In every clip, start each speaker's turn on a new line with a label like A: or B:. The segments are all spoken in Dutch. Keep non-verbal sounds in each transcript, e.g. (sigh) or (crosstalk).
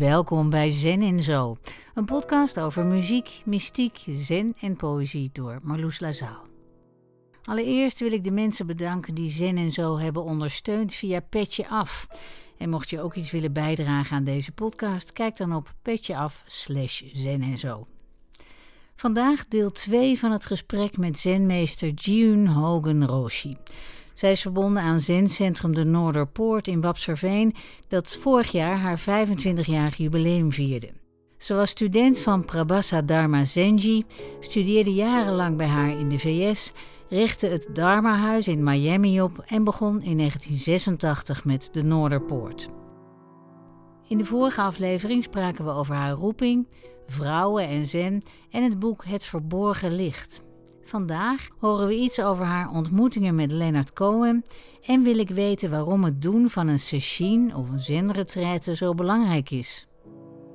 A: Welkom bij Zen en Zo, een podcast over muziek, mystiek, zen en poëzie door Marloes Lazaal. Allereerst wil ik de mensen bedanken die Zen en Zo hebben ondersteund via Petje Af. En mocht je ook iets willen bijdragen aan deze podcast, kijk dan op petjeaf slash zen en zo. Vandaag deel 2 van het gesprek met zenmeester June Hogan Roshi. Zij is verbonden aan Zencentrum de Noorderpoort in Wapserveen, dat vorig jaar haar 25-jarig jubileum vierde. Ze was student van Prabhasa Dharma Zenji, studeerde jarenlang bij haar in de VS, richtte het Dharma-huis in Miami op en begon in 1986 met de Noorderpoort. In de vorige aflevering spraken we over haar roeping, vrouwen en zen en het boek Het Verborgen Licht. Vandaag horen we iets over haar ontmoetingen met Leonard Cohen en wil ik weten waarom het doen van een session of een zenretraite zo belangrijk is.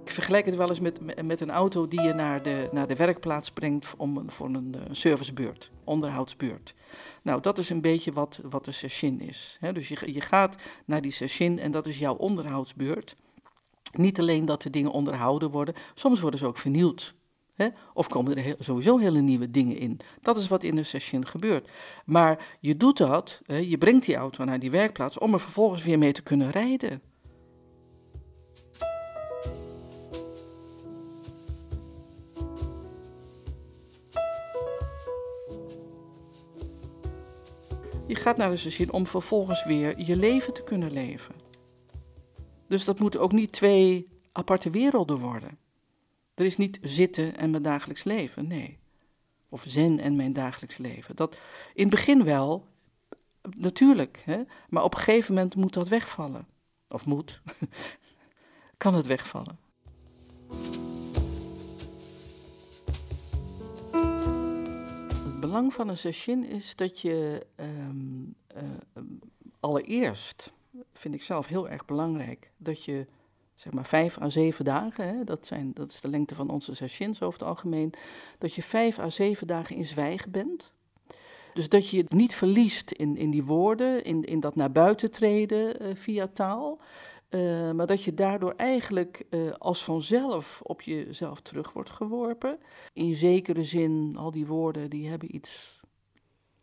B: Ik vergelijk het wel eens met, met een auto die je naar de, naar de werkplaats brengt om, voor een servicebeurt, onderhoudsbeurt. Nou, dat is een beetje wat, wat de session is. Dus je, je gaat naar die session en dat is jouw onderhoudsbeurt. Niet alleen dat de dingen onderhouden worden, soms worden ze ook vernieuwd. Hè? Of komen er sowieso hele nieuwe dingen in. Dat is wat in een session gebeurt. Maar je doet dat, hè, je brengt die auto naar die werkplaats om er vervolgens weer mee te kunnen rijden. Je gaat naar de session om vervolgens weer je leven te kunnen leven. Dus dat moeten ook niet twee aparte werelden worden. Er is niet zitten en mijn dagelijks leven, nee. Of zen en mijn dagelijks leven. Dat, in het begin wel, natuurlijk, hè? maar op een gegeven moment moet dat wegvallen. Of moet, (laughs) kan het wegvallen. Het belang van een session is dat je ehm, eh, allereerst, vind ik zelf heel erg belangrijk, dat je zeg maar vijf à zeven dagen, hè, dat, zijn, dat is de lengte van onze sessions over het algemeen, dat je vijf à zeven dagen in zwijgen bent. Dus dat je het niet verliest in, in die woorden, in, in dat naar buiten treden uh, via taal, uh, maar dat je daardoor eigenlijk uh, als vanzelf op jezelf terug wordt geworpen. In zekere zin, al die woorden die hebben iets,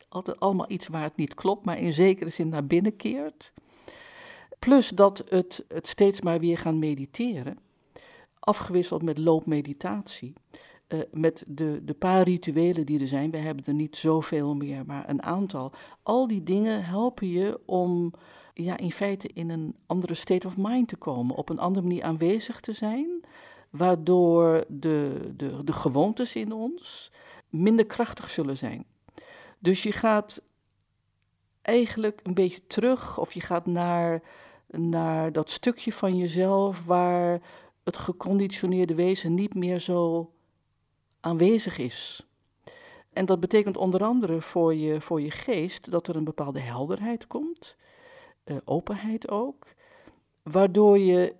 B: altijd allemaal iets waar het niet klopt, maar in zekere zin naar binnen keert. Plus dat het, het steeds maar weer gaan mediteren, afgewisseld met loopmeditatie. Uh, met de, de paar rituelen die er zijn, we hebben er niet zoveel meer, maar een aantal. Al die dingen helpen je om ja, in feite in een andere state of mind te komen, op een andere manier aanwezig te zijn, waardoor de, de, de gewoontes in ons minder krachtig zullen zijn. Dus je gaat eigenlijk een beetje terug, of je gaat naar naar dat stukje van jezelf waar het geconditioneerde wezen niet meer zo aanwezig is. En dat betekent onder andere voor je, voor je geest dat er een bepaalde helderheid komt, uh, openheid ook, waardoor je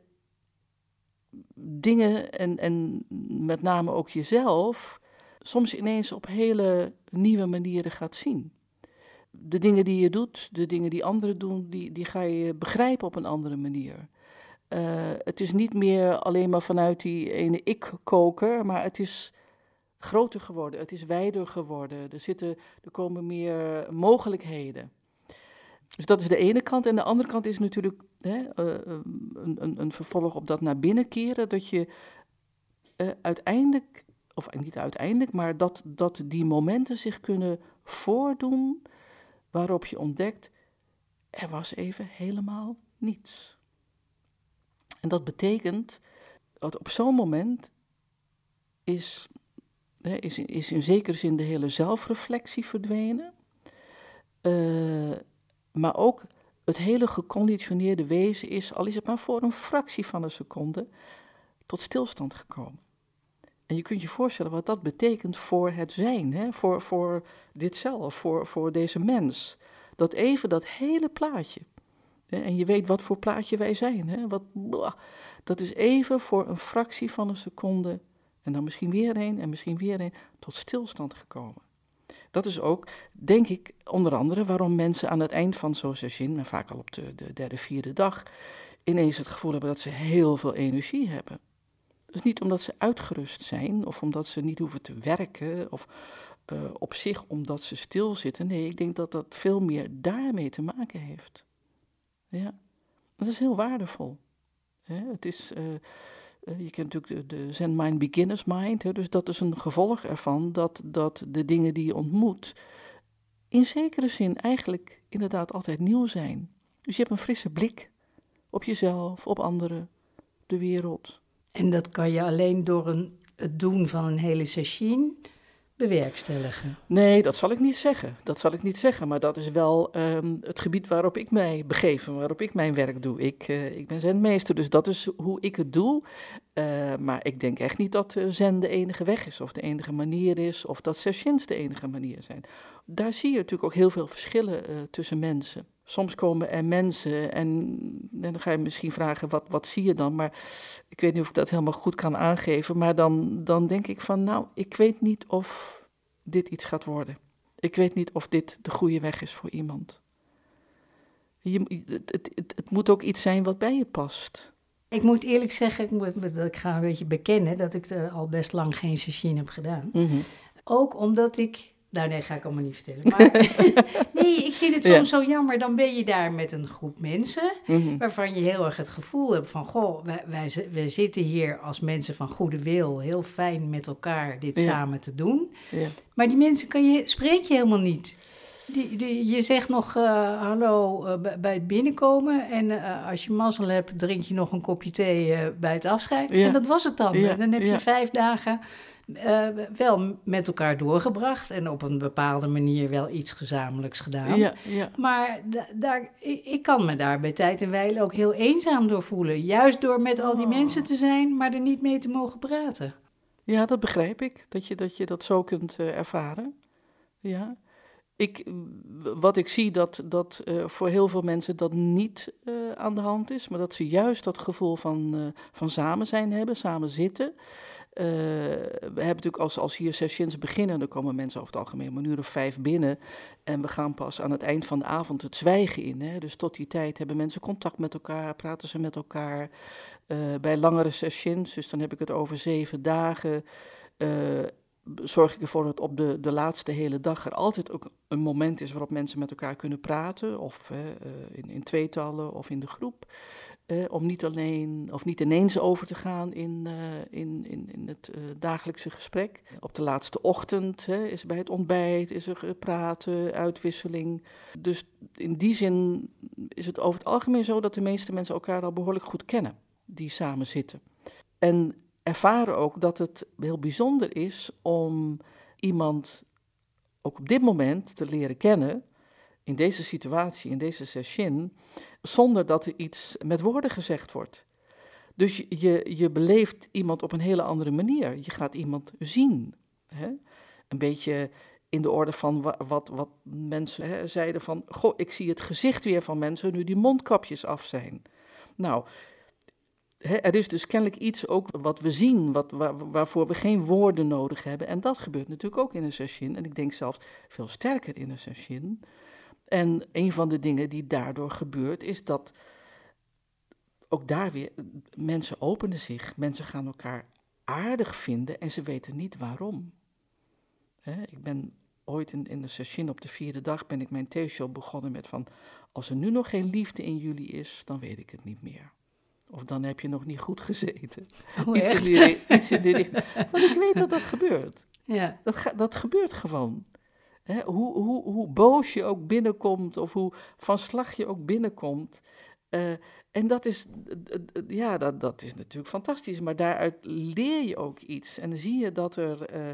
B: dingen en, en met name ook jezelf soms ineens op hele nieuwe manieren gaat zien de dingen die je doet, de dingen die anderen doen, die, die ga je begrijpen op een andere manier. Uh, het is niet meer alleen maar vanuit die ene ik-koker, maar het is groter geworden, het is wijder geworden. Er, zitten, er komen meer mogelijkheden. Dus dat is de ene kant. En de andere kant is natuurlijk hè, uh, een, een, een, vervolg op dat naar binnen keren, dat je uh, uiteindelijk, of niet uiteindelijk, maar dat, dat die momenten zich kunnen voordoen waarop je ontdekt, er was even helemaal niets. En dat betekent dat op zo'n moment is, is, is in zekere zin de hele zelfreflectie verdwenen, uh, maar ook het hele geconditioneerde wezen is, al is het maar voor een fractie van een seconde, tot stilstand gekomen. En je kunt je voorstellen wat dat betekent voor het zijn, hè? Voor, voor dit zelf, voor, voor deze mens. Dat even dat hele plaatje. En je weet wat voor plaatje wij zijn. Hè? Wat, dat is even voor een fractie van een seconde. En dan misschien weer een en misschien weer een. Tot stilstand gekomen. Dat is ook, denk ik, onder andere waarom mensen aan het eind van zo'n session, en vaak al op de, de derde, vierde dag, ineens het gevoel hebben dat ze heel veel energie hebben. Dus niet omdat ze uitgerust zijn of omdat ze niet hoeven te werken of uh, op zich omdat ze stilzitten. Nee, ik denk dat dat veel meer daarmee te maken heeft. Ja, dat is heel waardevol. Het is, uh, je kent natuurlijk de, Zen Mind Beginner's Mind, dus dat is een gevolg ervan dat, dat de dingen die je ontmoet in zekere zin eigenlijk inderdaad altijd nieuw zijn. Dus je hebt een frisse blik op jezelf, op anderen, de wereld.
C: En dat kan je alleen door een, het doen van een hele session bewerkstelligen?
B: Nee, dat zal ik niet zeggen. Dat zal ik niet zeggen. Maar dat is wel um, het gebied waarop ik mij begeef en waarop ik mijn werk doe. Ik, uh, ik ben zenmeester, dus dat is hoe ik het doe. Uh, maar ik denk echt niet dat uh, zen de enige weg is, of de enige manier is, of dat sessions de enige manier zijn. Daar zie je natuurlijk ook heel veel verschillen tussen mensen. Soms komen er mensen en, en, dan ga je misschien vragen, wat, wat zie je dan? Maar ik weet niet of ik dat helemaal goed kan aangeven. Maar dan, dan denk ik van, nou, ik weet niet of dit iets gaat worden. Ik weet niet of dit de goede weg is voor iemand. Je, het, het, het, moet ook iets zijn wat bij je past.
C: Ik moet eerlijk zeggen, ik, moet, ik ga een beetje bekennen dat ik al best lang geen session heb gedaan. Mhm. Ook omdat ik nou nee, ga ik allemaal niet vertellen. Maar (laughs) nee, ik vind het soms zo jammer. Dan ben je daar met een groep mensen mhm. waarvan je heel erg het gevoel hebt van... Goh, wij, wij, wij, zitten hier als mensen van goede wil heel fijn met elkaar dit samen te doen. Ja. Maar die mensen kan je, spreek je helemaal niet. Die, die, je zegt nog uh, hallo uh, bij het binnenkomen. En uh, als je mazzel hebt, drink je nog een kopje thee bij het afscheid. En dat was het dan. Dan heb je vijf dagen uh, wel met elkaar doorgebracht en op een bepaalde manier wel iets gezamenlijks gedaan. Ja, ja. Maar daar, ik kan me daar bij tijd en wijle ook heel eenzaam door voelen. Juist door met al die oh. mensen te zijn, maar er niet mee te mogen praten.
B: Ja, dat begrijp ik, dat je dat, je dat zo kunt uh, ervaren. Ja. Ik, wat ik zie, dat, dat uh, voor heel veel mensen dat niet aan de hand is, maar dat ze juist dat gevoel van, van samen zijn hebben, samen zitten. Uh, we hebben natuurlijk als, als hier sessions beginnen, dan komen mensen over het algemeen een uur of vijf binnen. En we gaan pas aan het eind van de avond het zwijgen in. Hè? Dus tot die tijd hebben mensen contact met elkaar, praten ze met elkaar. Uh, bij langere sessions, dus dan heb ik het over zeven dagen, uh, zorg ik ervoor dat op de, de laatste hele dag er altijd ook een moment is waarop mensen met elkaar kunnen praten. Of in, in tweetallen of in de groep om niet alleen of niet ineens over te gaan in, uh, in, in, in het uh, dagelijkse gesprek. Op de laatste ochtend hè, is bij het ontbijt, is er praten, uitwisseling. Dus in die zin is het over het algemeen zo dat de meeste mensen elkaar al behoorlijk goed kennen, die samen zitten. En ervaren ook dat het heel bijzonder is om iemand ook op dit moment te leren kennen, in deze situatie, in deze session, zonder dat er iets met woorden gezegd wordt. Dus je, je beleeft iemand op een hele andere manier. Je gaat iemand zien. Hè? Een beetje in de orde van wat, wat, wat mensen hè, zeiden van... Goh, ik zie het gezicht weer van mensen nu die mondkapjes af zijn. Nou, hè, er is dus kennelijk iets ook wat we zien, wat, waar, waarvoor we geen woorden nodig hebben. En dat gebeurt natuurlijk ook in een session. En ik denk zelfs veel sterker in een session en een van de dingen die daardoor gebeurt, is dat ook daar weer mensen openen zich, mensen gaan elkaar aardig vinden en ze weten niet waarom. ik ben ooit in, in de session op de vierde dag ben ik mijn theeshow begonnen met van, als er nu nog geen liefde in jullie is, dan weet ik het niet meer. Of dan heb je nog niet goed gezeten.
C: Oh, iets,
B: in die, iets in die richting. Want ik weet dat dat gebeurt. Ja. Dat, dat gebeurt gewoon hoe, hoe, hoe boos je ook binnenkomt of hoe van slag je ook binnenkomt. Uh, en dat is, ja, dat, dat is natuurlijk fantastisch, maar daaruit leer je ook iets. En dan zie je dat er, uh,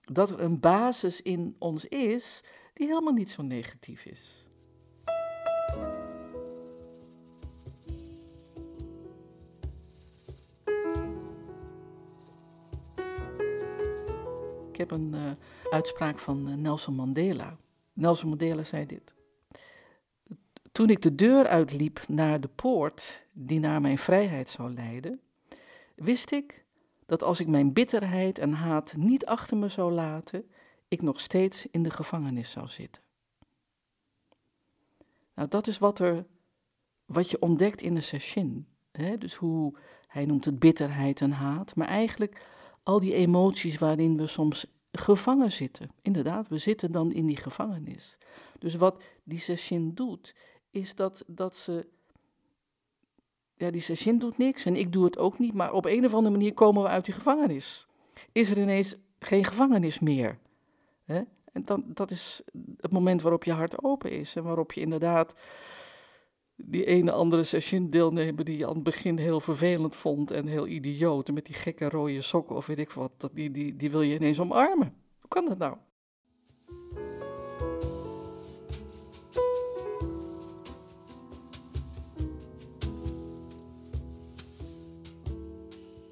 B: dat er een basis in ons is die helemaal niet zo negatief is. Een uh, uitspraak van eh, Nelson Mandela. Nelson Mandela zei dit. Toen ik de deur uitliep naar de poort die naar mijn vrijheid zou leiden, wist ik dat als ik mijn bitterheid en haat niet achter me zou laten, ik nog steeds in de gevangenis zou zitten. Nou, dat is wat, er, wat je ontdekt in de session. Dus hoe, hij noemt het bitterheid en haat, maar eigenlijk al die emoties waarin we soms gevangen zitten. Inderdaad, we zitten dan in die gevangenis. Dus wat die Sesshin doet, is dat, dat ze. Ja, die Sesshin doet niks en ik doe het ook niet, maar op een of andere manier komen we uit die gevangenis. Is er ineens geen gevangenis meer? Hè? En dan, dat is het moment waarop je hart open is en waarop je inderdaad die ene andere session deelnemer die je aan het begin heel vervelend vond en heel idioot, met die gekke rode sokken of weet ik wat, die, die, die wil je ineens omarmen. Hoe kan dat nou?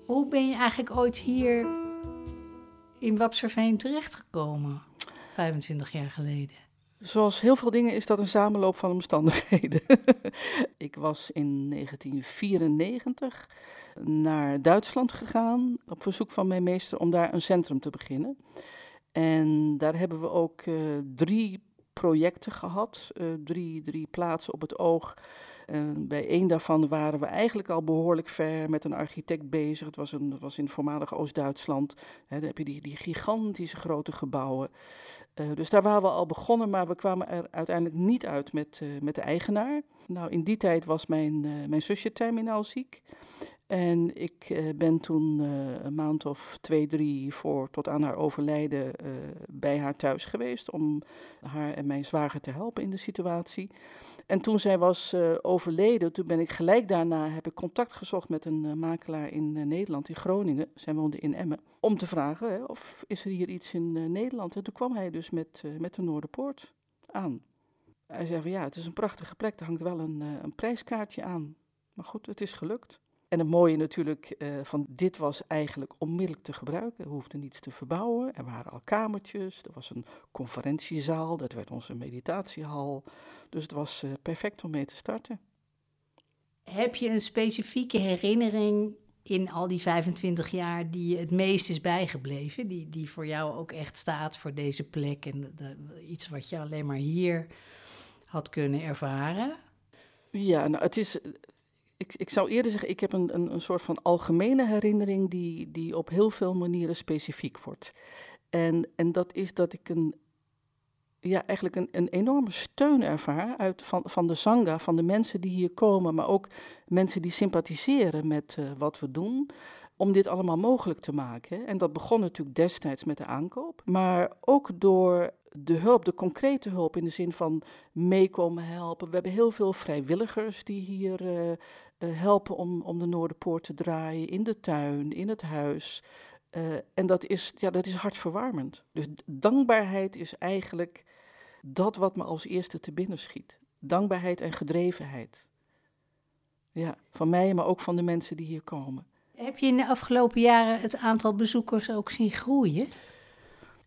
C: Hoe ben je eigenlijk ooit hier in Wapserveen terechtgekomen, 25 jaar geleden?
B: Zoals heel veel dingen is dat een samenloop van omstandigheden. (laughs) ik was in 1994 naar Duitsland gegaan op verzoek van mijn meester om daar een centrum te beginnen. En daar hebben we ook uh, drie projecten gehad, uh, drie, drie plaatsen op het oog. Uh, bij één daarvan waren we eigenlijk al behoorlijk ver met een architect bezig. Het was, een, was in voormalig Oost-Duitsland. Daar heb je die, die gigantische grote gebouwen. Uh, dus daar waren we al begonnen, maar we kwamen er uiteindelijk niet uit met, uh, met de eigenaar. Nou, in die tijd was mijn, uh, mijn zusje terminaal ziek. En ik ben toen een maand of twee, drie voor tot aan haar overlijden bij haar thuis geweest. Om haar en mijn zwager te helpen in de situatie. En toen zij was overleden, toen ben ik gelijk daarna heb ik contact gezocht met een makelaar in Nederland, in Groningen. Zij woonde in Emmen om te vragen hè, of is er hier iets in Nederland. En toen kwam hij dus met, met de Noorderpoort aan. Hij zei van ja, het is een prachtige plek, er hangt wel een, een prijskaartje aan. Maar goed, het is gelukt. En het mooie natuurlijk van dit was eigenlijk onmiddellijk te gebruiken. We hoefden niets te verbouwen. Er waren al kamertjes, er was een conferentiezaal, dat werd onze meditatiehal. Dus het was perfect om mee te starten.
C: Heb je een specifieke herinnering in al die 25 jaar die je het meest is bijgebleven? Die, die voor jou ook echt staat voor deze plek en de, de, iets wat je alleen maar hier had kunnen ervaren?
B: Ja, nou, het is. Ik, ik zou eerder zeggen, ik heb een, een, een soort van algemene herinnering die, die op heel veel manieren specifiek wordt. En, en dat is dat ik een, ja, eigenlijk een, een enorme steun ervaar uit, van, van de Sangha, van de mensen die hier komen, maar ook mensen die sympathiseren met uh, wat we doen, om dit allemaal mogelijk te maken. En dat begon natuurlijk destijds met de aankoop, maar ook door de hulp, de concrete hulp in de zin van meekomen helpen. We hebben heel veel vrijwilligers die hier uh, uh, helpen om, om de Noorderpoort te draaien, in de tuin, in het huis. Uh, en dat is, ja, dat is hartverwarmend. Dus dankbaarheid is eigenlijk dat wat me als eerste te binnen schiet. Dankbaarheid en gedrevenheid. Ja, van mij, maar ook van de mensen die hier komen.
C: Heb je in de afgelopen jaren het aantal bezoekers ook zien groeien?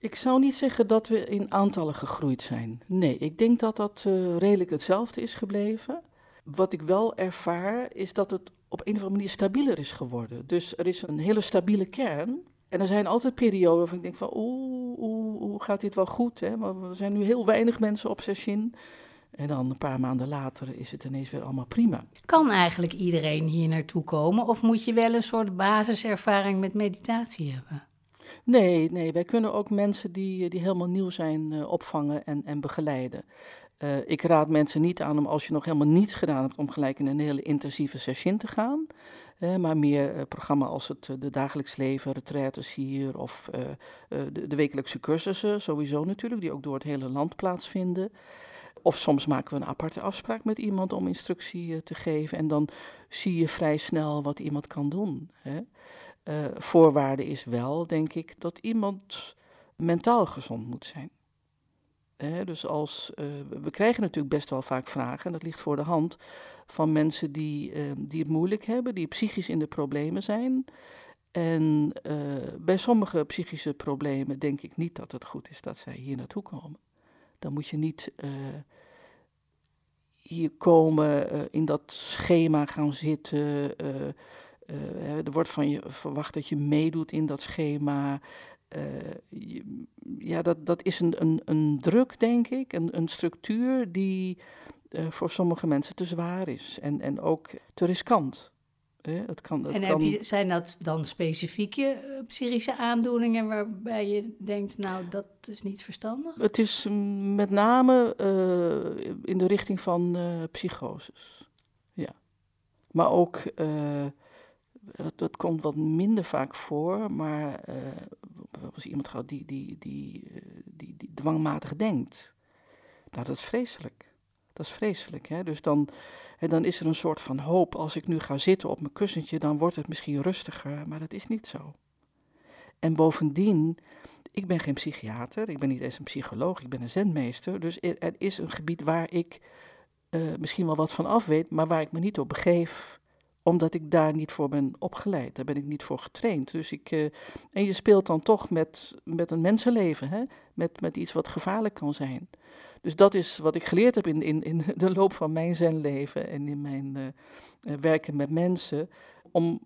B: Ik zou niet zeggen dat we in aantallen gegroeid zijn. Nee, ik denk dat dat uh, redelijk hetzelfde is gebleven. Wat ik wel ervaar, is dat het op een of andere manier stabieler is geworden. Dus er is een hele stabiele kern. En er zijn altijd perioden waarvan ik denk van, oeh, gaat dit wel goed? Hè? Maar er zijn nu heel weinig mensen op Sessin. En dan een paar maanden later is het ineens weer allemaal prima.
C: Kan eigenlijk iedereen hier naartoe komen? Of moet je wel een soort basiservaring met meditatie hebben?
B: Nee, nee, wij kunnen ook mensen die, die helemaal nieuw zijn uh, opvangen en, en begeleiden. Uh, ik raad mensen niet aan om als je nog helemaal niets gedaan hebt, om gelijk in een hele intensieve session te gaan. Maar meer uh, programma als het de dagelijks leven, retraites hier of de, de, wekelijkse cursussen, sowieso natuurlijk, die ook door het hele land plaatsvinden. Of soms maken we een aparte afspraak met iemand om instructie te geven en dan zie je vrij snel wat iemand kan doen. Hè. Voorwaarde is wel, denk ik, dat iemand mentaal gezond moet zijn. Dus als, uh, we krijgen natuurlijk best wel vaak vragen, en dat ligt voor de hand, van mensen die, uh, die het moeilijk hebben, die psychisch in de problemen zijn. En uh, bij sommige psychische problemen denk ik niet dat het goed is dat zij hier naartoe komen. Dan moet je niet hier komen, in dat schema gaan zitten. Er wordt van je verwacht dat je meedoet in dat schema. Uh, ja, dat, dat is een, een, een druk, denk ik, een, een structuur die uh, voor sommige mensen te zwaar is en, en ook te riskant. Het kan, het
C: en
B: kan...
C: Je, zijn dat dan specifieke psychische aandoeningen waarbij je denkt, nou, dat is niet verstandig?
B: Het is met name uh, in de richting van uh, psychoses. Ja. Maar ook, dat, komt wat minder vaak voor, maar als iemand gehad die, die, die, die, die dwangmatig denkt. Nou, dat is vreselijk. Dat is vreselijk. Hè? Dus dan, en dan is er een soort van hoop. Als ik nu ga zitten op mijn kussentje, dan wordt het misschien rustiger. Maar dat is niet zo. En bovendien, ik ben geen psychiater, ik ben niet eens een psycholoog, ik ben een zenmeester. Dus er is een gebied waar ik uh, misschien wel wat van af weet, maar waar ik me niet op begeef omdat ik daar niet voor ben opgeleid. Daar ben ik niet voor getraind. Dus ik, uh, en je speelt dan toch met, met een mensenleven, hè? Met, met iets wat gevaarlijk kan zijn. Dus dat is wat ik geleerd heb in, in, in (laughs) de loop van mijn zenleven en in mijn uh, werken met mensen. Om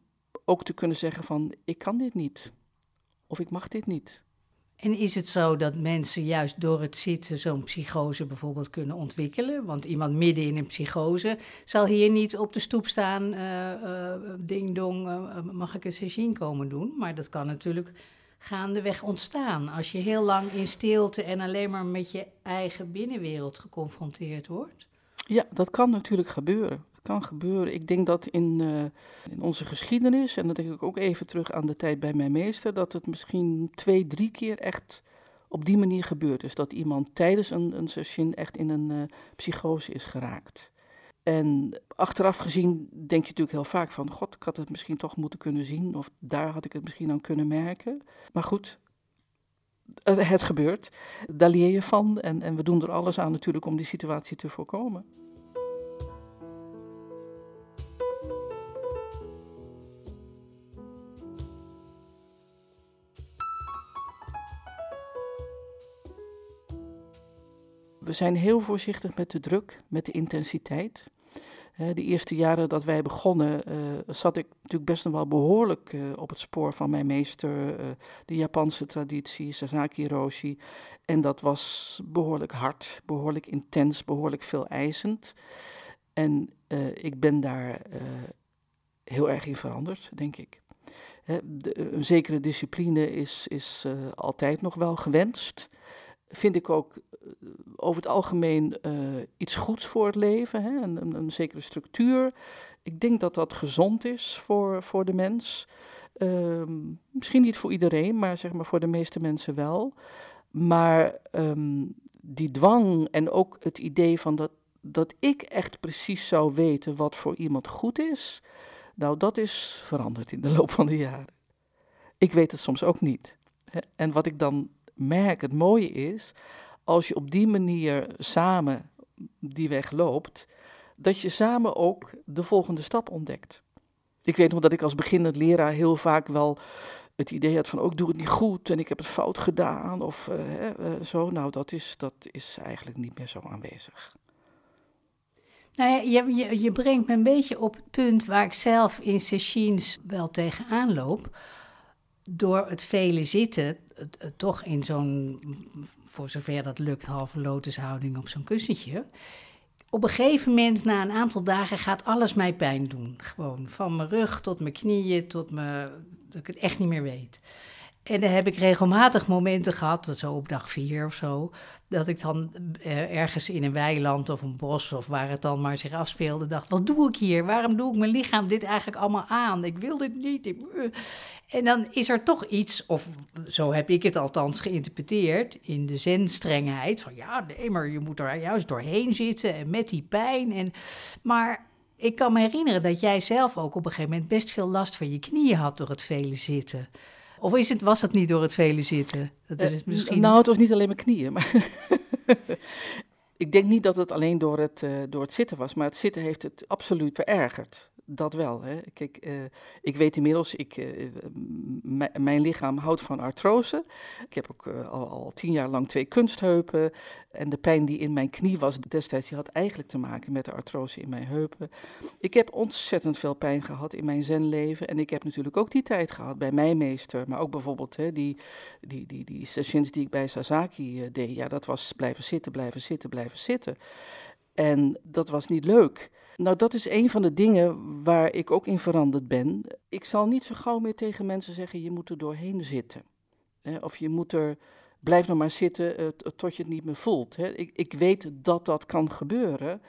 B: ook te kunnen zeggen van, ik kan dit niet. Of ik mag dit niet.
C: En is het zo dat mensen juist door het zitten zo'n psychose bijvoorbeeld kunnen ontwikkelen? Want iemand midden in een psychose zal hier niet op de stoep staan, uh, ding dong, uh, mag ik een sessie komen doen? Maar dat kan natuurlijk gaandeweg ontstaan. Als je heel lang in stilte en alleen maar met je eigen binnenwereld geconfronteerd wordt.
B: Ja, dat kan natuurlijk gebeuren. Kan gebeuren. Ik denk dat in, uh, in onze geschiedenis, en dan denk ik ook even terug aan de tijd bij mijn meester, dat het misschien twee, drie keer echt op die manier gebeurd is. Dat iemand tijdens een, een session echt in een uh, psychose is geraakt. En achteraf gezien denk je natuurlijk heel vaak van, god, ik had het misschien toch moeten kunnen zien, of daar had ik het misschien aan kunnen merken. Maar goed, het, het gebeurt. Daar leer je van en, en we doen er alles aan natuurlijk om die situatie te voorkomen. We zijn heel voorzichtig met de druk, met de intensiteit de eerste jaren dat wij begonnen, uh, zat ik natuurlijk best nog wel behoorlijk uh, op het spoor van mijn meester, uh, de Japanse traditie, Sasaki Hiroshi. En dat was behoorlijk hard, behoorlijk intens, behoorlijk veel eisend. En ik ben daar heel erg in veranderd, denk ik. de, een zekere discipline is, is altijd nog wel gewenst vind ik ook eh, over het algemeen uh, iets goeds voor het leven, hè? Een, een, zekere structuur. Ik denk dat dat gezond is voor, voor de mens. Uh, misschien niet voor iedereen, maar zeg maar voor de meeste mensen wel. Maar um, die dwang en ook het idee van dat, dat ik echt precies zou weten wat voor iemand goed is, nou dat is veranderd in de loop van de jaren. Ik weet het soms ook niet. En wat ik dan merk, het mooie is, als je op die manier samen die weg loopt, dat je samen ook de volgende stap ontdekt. Ik weet nog dat ik als beginnend leraar heel vaak wel het idee had van, ook oh, doe het niet goed en ik heb het fout gedaan of uh, uh, zo. Nou, dat is, dat is eigenlijk niet meer zo aanwezig.
C: Nou ja, je, je, brengt me een beetje op het punt waar ik zelf in sessions wel tegenaan loop door het vele zitten, toch in zo'n, voor zover dat lukt, halve lotushouding op zo'n kussentje. Op een gegeven moment, na een aantal dagen, gaat alles mij pijn doen. Gewoon van mijn rug tot mijn knieën, tot mijn, dat ik het echt niet meer weet. En dan heb ik regelmatig momenten gehad, zo op dag vier of zo, dat ik dan eh, ergens in een weiland of een bos of waar het dan maar zich afspeelde, dacht: wat doe ik hier? Waarom doe ik mijn lichaam dit eigenlijk allemaal aan? Ik wil dit niet. En dan is er toch iets, of zo heb ik het althans geïnterpreteerd, in de zenstrengheid, van ja, nee, maar je moet er juist doorheen zitten en met die pijn. En, maar ik kan me herinneren dat jij zelf ook op een gegeven moment best veel last van je knieën had door het vele zitten. Of is het, was het niet door het vele zitten? Dat is het
B: uh,
C: misschien...
B: Nou, het was niet alleen mijn knieën. Maar (laughs) ik denk niet dat het alleen door het, uh, door het zitten was, maar het zitten heeft het absoluut verergerd dat wel. Hè. Kijk, uh, ik weet inmiddels, ik, uh, mijn lichaam houdt van artrose. Ik heb ook uh, al, al, tien jaar lang twee kunstheupen. En de pijn die in mijn knie was destijds, die had eigenlijk te maken met de artrose in mijn heupen. Ik heb ontzettend veel pijn gehad in mijn zenleven. En ik heb natuurlijk ook die tijd gehad bij mijn meester. Maar ook bijvoorbeeld hè, die, die, die, die sessions die ik bij Sasaki deed. Ja, dat was blijven zitten, blijven zitten, blijven zitten. En dat was niet leuk. Nou, dat is een van de dingen waar ik ook in veranderd ben. Ik zal niet zo gauw meer tegen mensen zeggen: je moet er doorheen zitten. Of je moet er, blijf nog maar zitten uh, tot je het niet meer voelt. Ik weet dat dat kan gebeuren.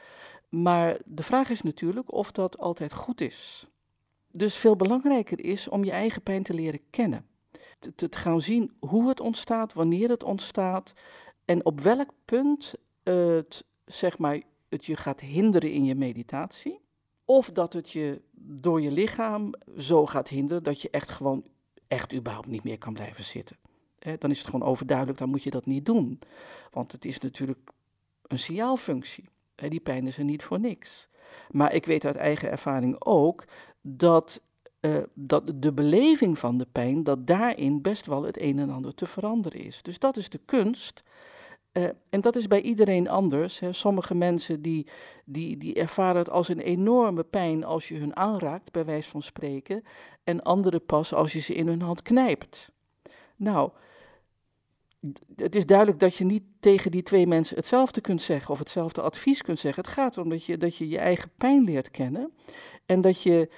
B: Maar de vraag is natuurlijk of dat altijd goed is. Dus veel belangrijker is om je eigen pijn te leren kennen. Te, te gaan zien hoe het ontstaat, wanneer het ontstaat en op welk punt het, zeg maar, het je gaat hinderen in je meditatie. Of dat het je door je lichaam zo gaat hinderen dat je echt gewoon, echt überhaupt niet meer kan blijven zitten. dan is het gewoon overduidelijk, dan moet je dat niet doen. Want het is natuurlijk een signaalfunctie. die pijn is er niet voor niks. Maar ik weet uit eigen ervaring ook dat, uh, dat de beleving van de pijn, dat daarin best wel het een en ander te veranderen is. Dus dat is de kunst uh, en dat is bij iedereen anders. Hè. Sommige mensen die, die, die ervaren het als een enorme pijn als je hun aanraakt, bij wijze van spreken. En anderen pas als je ze in hun hand knijpt. Nou, het is duidelijk dat je niet tegen die twee mensen hetzelfde kunt zeggen of hetzelfde advies kunt zeggen. Het gaat erom dat je dat je, je eigen pijn leert kennen. En dat je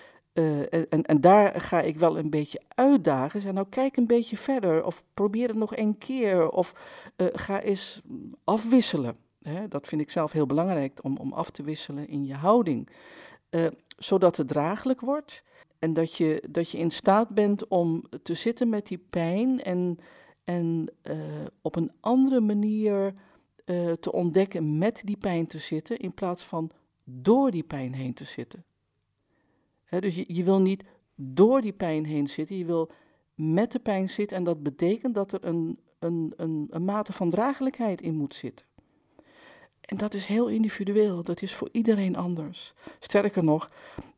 B: uh, en, en daar ga ik wel een beetje uitdagen. Zeg, nou, kijk een beetje verder. Of probeer het nog een keer. Of uh, ga eens afwisselen. Hè? Dat vind ik zelf heel belangrijk, om, om af te wisselen in je houding. Zodat het draaglijk wordt. En dat je, dat je in staat bent om te zitten met die pijn. En, en op een andere manier te ontdekken met die pijn te zitten. In plaats van door die pijn heen te zitten dus je, wil niet door die pijn heen zitten, je wil met de pijn zitten en dat betekent dat er een, een, een, een mate van draaglijkheid in moet zitten. En dat is heel individueel, dat is voor iedereen anders. Sterker nog,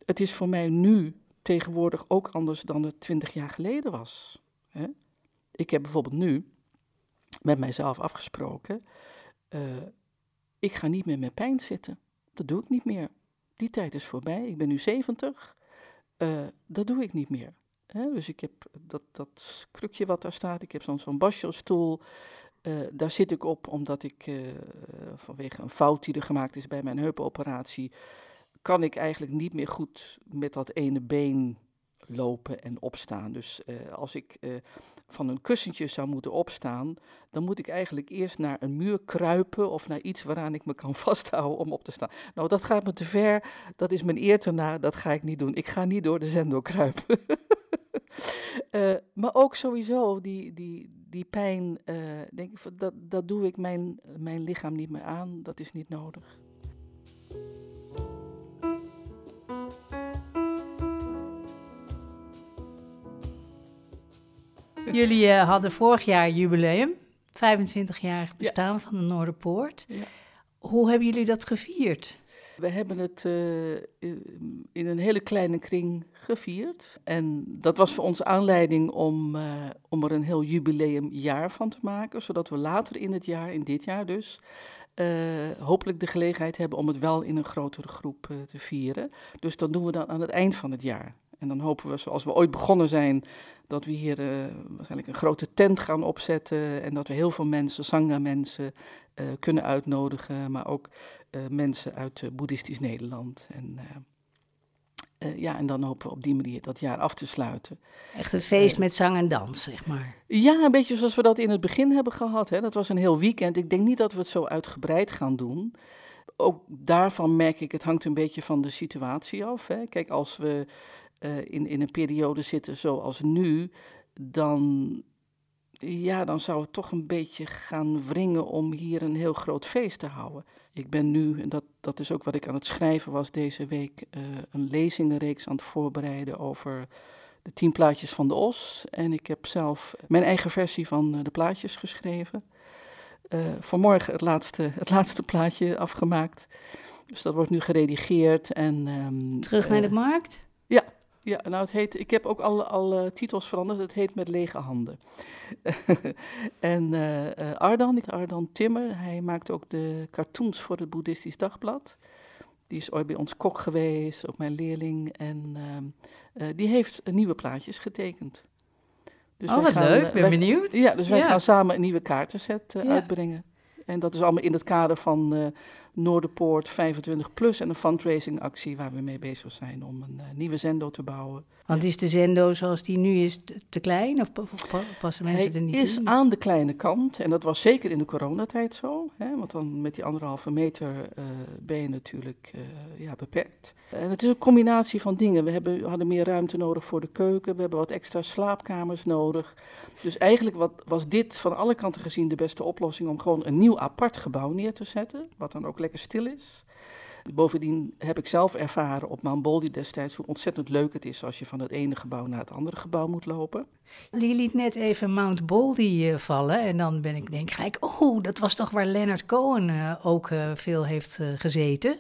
B: het is voor mij nu tegenwoordig ook anders dan het twintig jaar geleden was. Ik heb bijvoorbeeld nu met mijzelf afgesproken, uh, ik ga niet meer met pijn zitten. Dat doe ik niet meer. Die tijd is voorbij, ik ben nu 70. Uh, dat doe ik niet meer. Hè? Dus ik heb dat, dat krukje wat daar staat, ik heb zo'n zo'n basjo-stoel. Uh, daar zit ik op omdat ik uh, vanwege een fout die er gemaakt is bij mijn heupoperatie, kan ik eigenlijk niet meer goed met dat ene been lopen en opstaan. Dus uh, als ik uh, van een kussentje zou moeten opstaan, dan moet ik eigenlijk eerst naar een muur kruipen of naar iets waaraan ik me kan (laughs) vasthouden om op te staan. Nou, dat gaat me te ver. Dat is mijn eer te na. Dat ga ik niet doen. Ik ga niet door de zendel kruipen. uh, (laughs) maar ook sowieso die, die, die pijn, denk ik, dat, dat doe ik mijn, mijn lichaam niet meer aan. Dat is niet nodig.
C: Jullie uh, hadden vorig jaar jubileum, 25 jaar bestaan ja. van de Noorderpoort. Ja. Hoe hebben jullie dat gevierd?
B: We hebben het uh, in een hele kleine kring gevierd. En dat was voor ons aanleiding om, uh, om er een heel jubileumjaar van te maken. Zodat we later in het jaar, in dit jaar dus, hopelijk de gelegenheid hebben om het wel in een grotere groep te vieren. Dus dat doen we dan aan het eind van het jaar. En dan hopen we, zoals we ooit begonnen zijn, dat we hier uh, waarschijnlijk een grote tent gaan opzetten. En dat we heel veel mensen, Sangha-mensen, uh, kunnen uitnodigen. Maar ook uh, mensen uit Boeddhistisch Nederland. En, ja, en dan hopen we op die manier dat jaar af te sluiten.
C: Echt een feest met zang en dans, zeg maar.
B: Ja, een beetje zoals we dat in het begin hebben gehad. Hè. Dat was een heel weekend. Ik denk niet dat we het zo uitgebreid gaan doen ook daarvan merk ik, het hangt een beetje van de situatie af. Hè. Kijk, als we uh, in, in een periode zitten zoals nu, dan, ja, dan zou het toch een beetje gaan wringen om hier een heel groot feest te houden. Ik ben nu, en dat, dat is ook wat ik aan het schrijven was deze week, uh, een lezingenreeks aan het voorbereiden over de tien plaatjes van de Os. En ik heb zelf mijn eigen versie van uh, de plaatjes geschreven. Uh, vanmorgen het laatste, het laatste plaatje afgemaakt. Dus dat wordt nu geredigeerd. En, um,
C: Terug naar de markt?
B: Ja, nou het heet, ik heb ook al, al uh, titels veranderd, het heet Met lege handen. (laughs) en uh, Ardan, Ardan Timmer, hij maakt ook de cartoons voor het Boeddhistisch Dagblad. Die is ooit bij ons kok geweest, ook mijn leerling. En ehm, die heeft nieuwe plaatjes getekend.
C: Dus oh, wat gaan, leuk, ben wij, benieuwd.
B: Ja, dus wij ja. gaan samen een nieuwe kaartenset uitbrengen. En dat is allemaal in het kader van, Noorderpoort 25 plus en een fundraising actie waar we mee bezig zijn om een nieuwe zendo te bouwen.
C: Want is de zendo zoals die nu is te klein of passen mensen
B: Hij
C: er niet
B: is
C: in?
B: aan de kleine kant en dat was zeker in de coronatijd zo. Hè, want dan met die anderhalve meter uh, ben je natuurlijk uh, ja, beperkt. En het is een combinatie van dingen. We hebben, hadden meer ruimte nodig voor de keuken, we hebben wat extra slaapkamers nodig. Dus eigenlijk wat, was dit van alle kanten gezien de beste oplossing om gewoon een nieuw apart gebouw neer te zetten, wat dan ook lekker stil is. Bovendien heb ik zelf ervaren op Mount Baldy destijds hoe ontzettend leuk het is als je van het ene gebouw naar het andere gebouw moet lopen.
C: Je liet net even Mount Baldy uh, vallen en dan ben ik denk gelijk, oh, dat was toch waar Leonard Cohen uh, ook uh, veel heeft gezeten.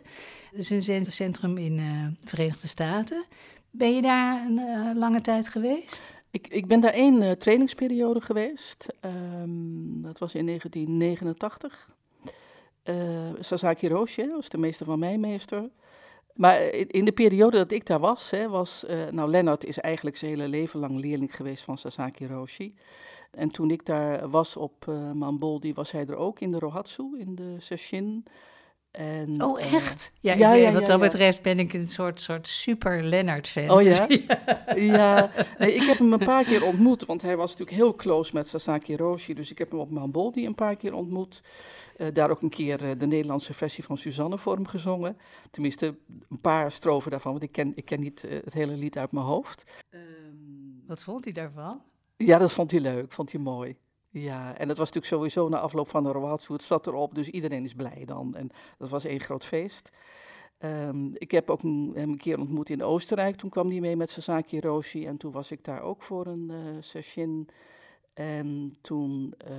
C: Dat is een centrum in de Verenigde Staten. Ben je daar een lange tijd geweest?
B: Ik, ik ben daar één trainingsperiode geweest. Um, dat was in 1989. Uh, Sasaki Roshi was de meester van mijn meester. Maar in de periode dat ik daar was, hè, was uh, nou Lennart is eigenlijk zijn hele leven lang leerling geweest van Sasaki Roshi. En toen ik daar was op uh, Mamboldi, was hij er ook in de Rohatsu, in de Sesshin. En,
C: oh, echt? Ja, ja, ja, wat dat betreft ben ik een soort, soort super Lennart-fan.
B: Oh (laughs) ja? ja, nee, ik heb hem een paar keer ontmoet, want hij was natuurlijk heel close met Sasaki Roshi. Dus ik heb hem op Mamboldi een paar keer ontmoet. Uh, daar ook een keer uh, de Nederlandse versie van Suzanne voor hem gezongen. Tenminste, een paar strofen daarvan, want ik ken, ik ken niet uh, het hele lied uit mijn hoofd.
C: Um, Wat vond hij daarvan?
B: Ja, dat vond hij leuk, vond hij mooi. Ja, en dat was natuurlijk sowieso na afloop van de Rohatsu, het zat erop, dus iedereen is blij dan. En dat was één groot feest. Um, ik heb ook een, hem een keer ontmoet in Oostenrijk, toen kwam hij mee met Sasaki Roshi en toen was ik daar ook voor een uh, session. En toen uh,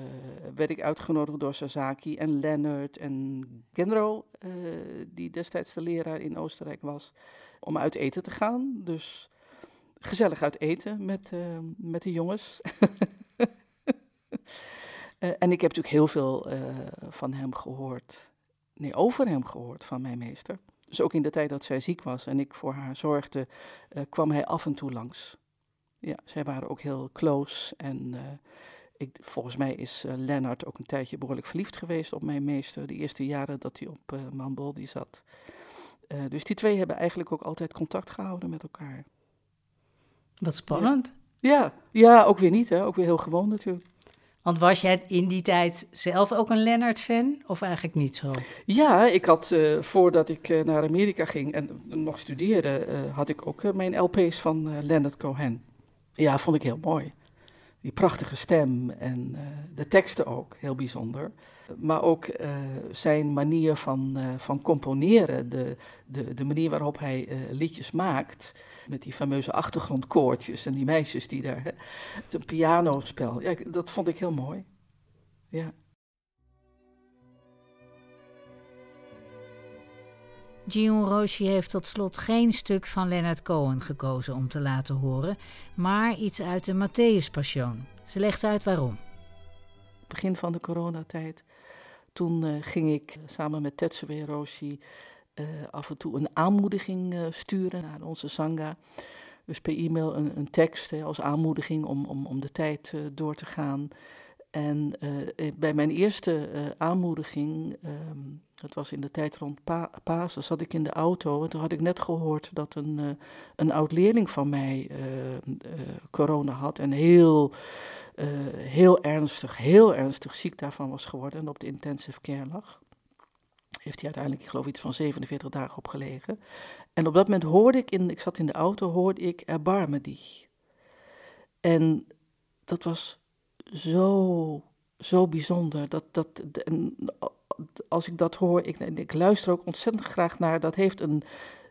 B: werd ik uitgenodigd door Sasaki en Leonard en Genro, uh, die destijds de leraar in Oostenrijk was, om uit eten te gaan. Dus gezellig uit eten met, uh, met de jongens. (laughs) En ik heb natuurlijk heel veel van hem gehoord, nee, over hem gehoord van mijn meester. Dus ook in de tijd dat zij ziek was en ik voor haar zorgde, kwam hij af en toe langs. Ja, zij waren ook heel close en ik, volgens mij is Lennart ook een tijdje behoorlijk verliefd geweest op mijn meester, de eerste jaren dat hij op uh, Mamboldi zat. dus die twee hebben eigenlijk ook altijd contact gehouden met elkaar.
C: Wat spannend.
B: Ja, ja ook weer niet, hè? ook weer heel gewoon natuurlijk.
C: Want was jij in die tijd zelf ook een Lennart-fan of eigenlijk niet zo?
B: Ja, ik had uh, voordat ik uh, naar Amerika ging en nog studeerde, uh, had ik ook mijn LP's van Leonard Cohen. Ja, vond ik heel mooi. Die prachtige stem en de teksten ook, heel bijzonder. Maar ook zijn manier van, van componeren, de, de, de manier waarop hij liedjes maakt met die fameuze achtergrondkoortjes en die meisjes die daar. Hè, een pianospel. Ja, dat vond ik heel mooi. Ja.
C: Gion Roshi heeft tot slot geen stuk van Leonard Cohen gekozen om te laten horen, maar iets uit de Matthäus Passion. Ze legt uit waarom.
B: Begin van de coronatijd, toen uh, ging ik samen met Tetsuwe Roshi uh, af en toe een aanmoediging sturen naar onze sangha. Dus per e-mail een, een tekst hè, als aanmoediging om, om, om de tijd door te gaan. En bij mijn eerste aanmoediging, um, dat was in de tijd rond pa Pasen, zat ik in de auto en toen had ik net gehoord dat een, een oud leerling van mij corona had en heel, heel ernstig, heel ernstig ziek daarvan was geworden en op de intensive care lag heeft hij uiteindelijk, ik geloof, iets van 47 dagen op gelegen. En op dat moment hoorde ik, in, ik zat in de auto, hoorde ik erbarme die. En dat was zo, zo bijzonder. Dat, dat, en als ik dat hoor, ik, ik luister ook ontzettend graag naar, dat heeft een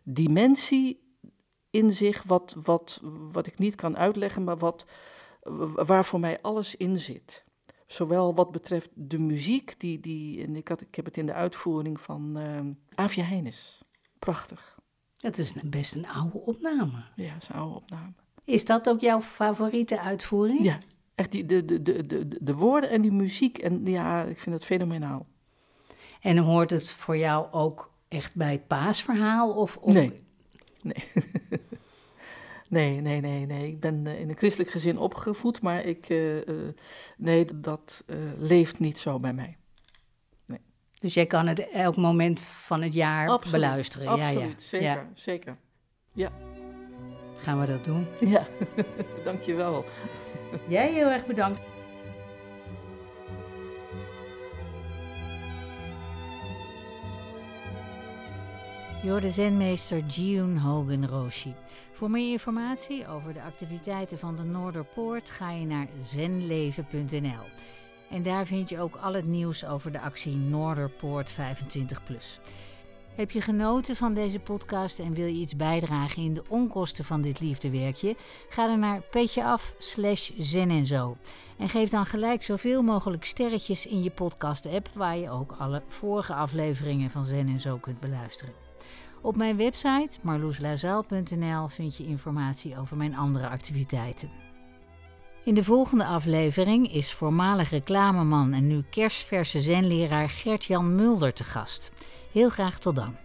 B: dimensie in zich wat, wat, wat ik niet kan uitleggen, maar wat, waar voor mij alles in zit. Zowel wat betreft de muziek, die, die, en ik, had, ik heb het in de uitvoering van uh, Avia Heines. Prachtig.
C: Dat is best een oude opname.
B: Ja, is een oude opname.
C: Is dat ook jouw favoriete uitvoering?
B: Ja, echt die, de, de, de, de, de woorden en die muziek. En ja, ik vind het fenomenaal.
C: En hoort het voor jou ook echt bij het paasverhaal? Of, of...
B: Nee, nee. (laughs) Nee, nee, nee, nee. Ik ben uh, in een christelijk gezin opgevoed, maar ik, uh, uh, nee, dat leeft niet zo bij mij. Nee.
A: Dus jij kan het elk moment van het jaar
B: Absoluut,
A: beluisteren.
B: Absoluut,
A: ja, ja.
B: zeker,
A: Ja.
B: zeker. Ja,
A: Gaan we dat doen?
B: ja. (laughs) dankjewel.
A: Jij heel erg bedankt. Je hoorde zenmeester Jiyun Hogan Roshi. Voor meer informatie over de activiteiten van de Noorderpoort ga je naar zenleven.nl. En daar vind je ook al het nieuws over de actie Noorderpoort 25+. Heb je genoten van deze podcast en wil je iets bijdragen in de onkosten van dit liefdewerkje? Ga dan naar petjeaf slash zen en zo. En geef dan gelijk zoveel mogelijk sterretjes in je podcast-app, waar je ook alle vorige afleveringen van Zen en Zo kunt beluisteren. Op mijn website marloeslazaal.nl vind je informatie over mijn andere activiteiten. In de volgende aflevering is voormalig reclameman en nu kerstverse zenleraar Gert-Jan Mulder te gast. Heel graag tot dan.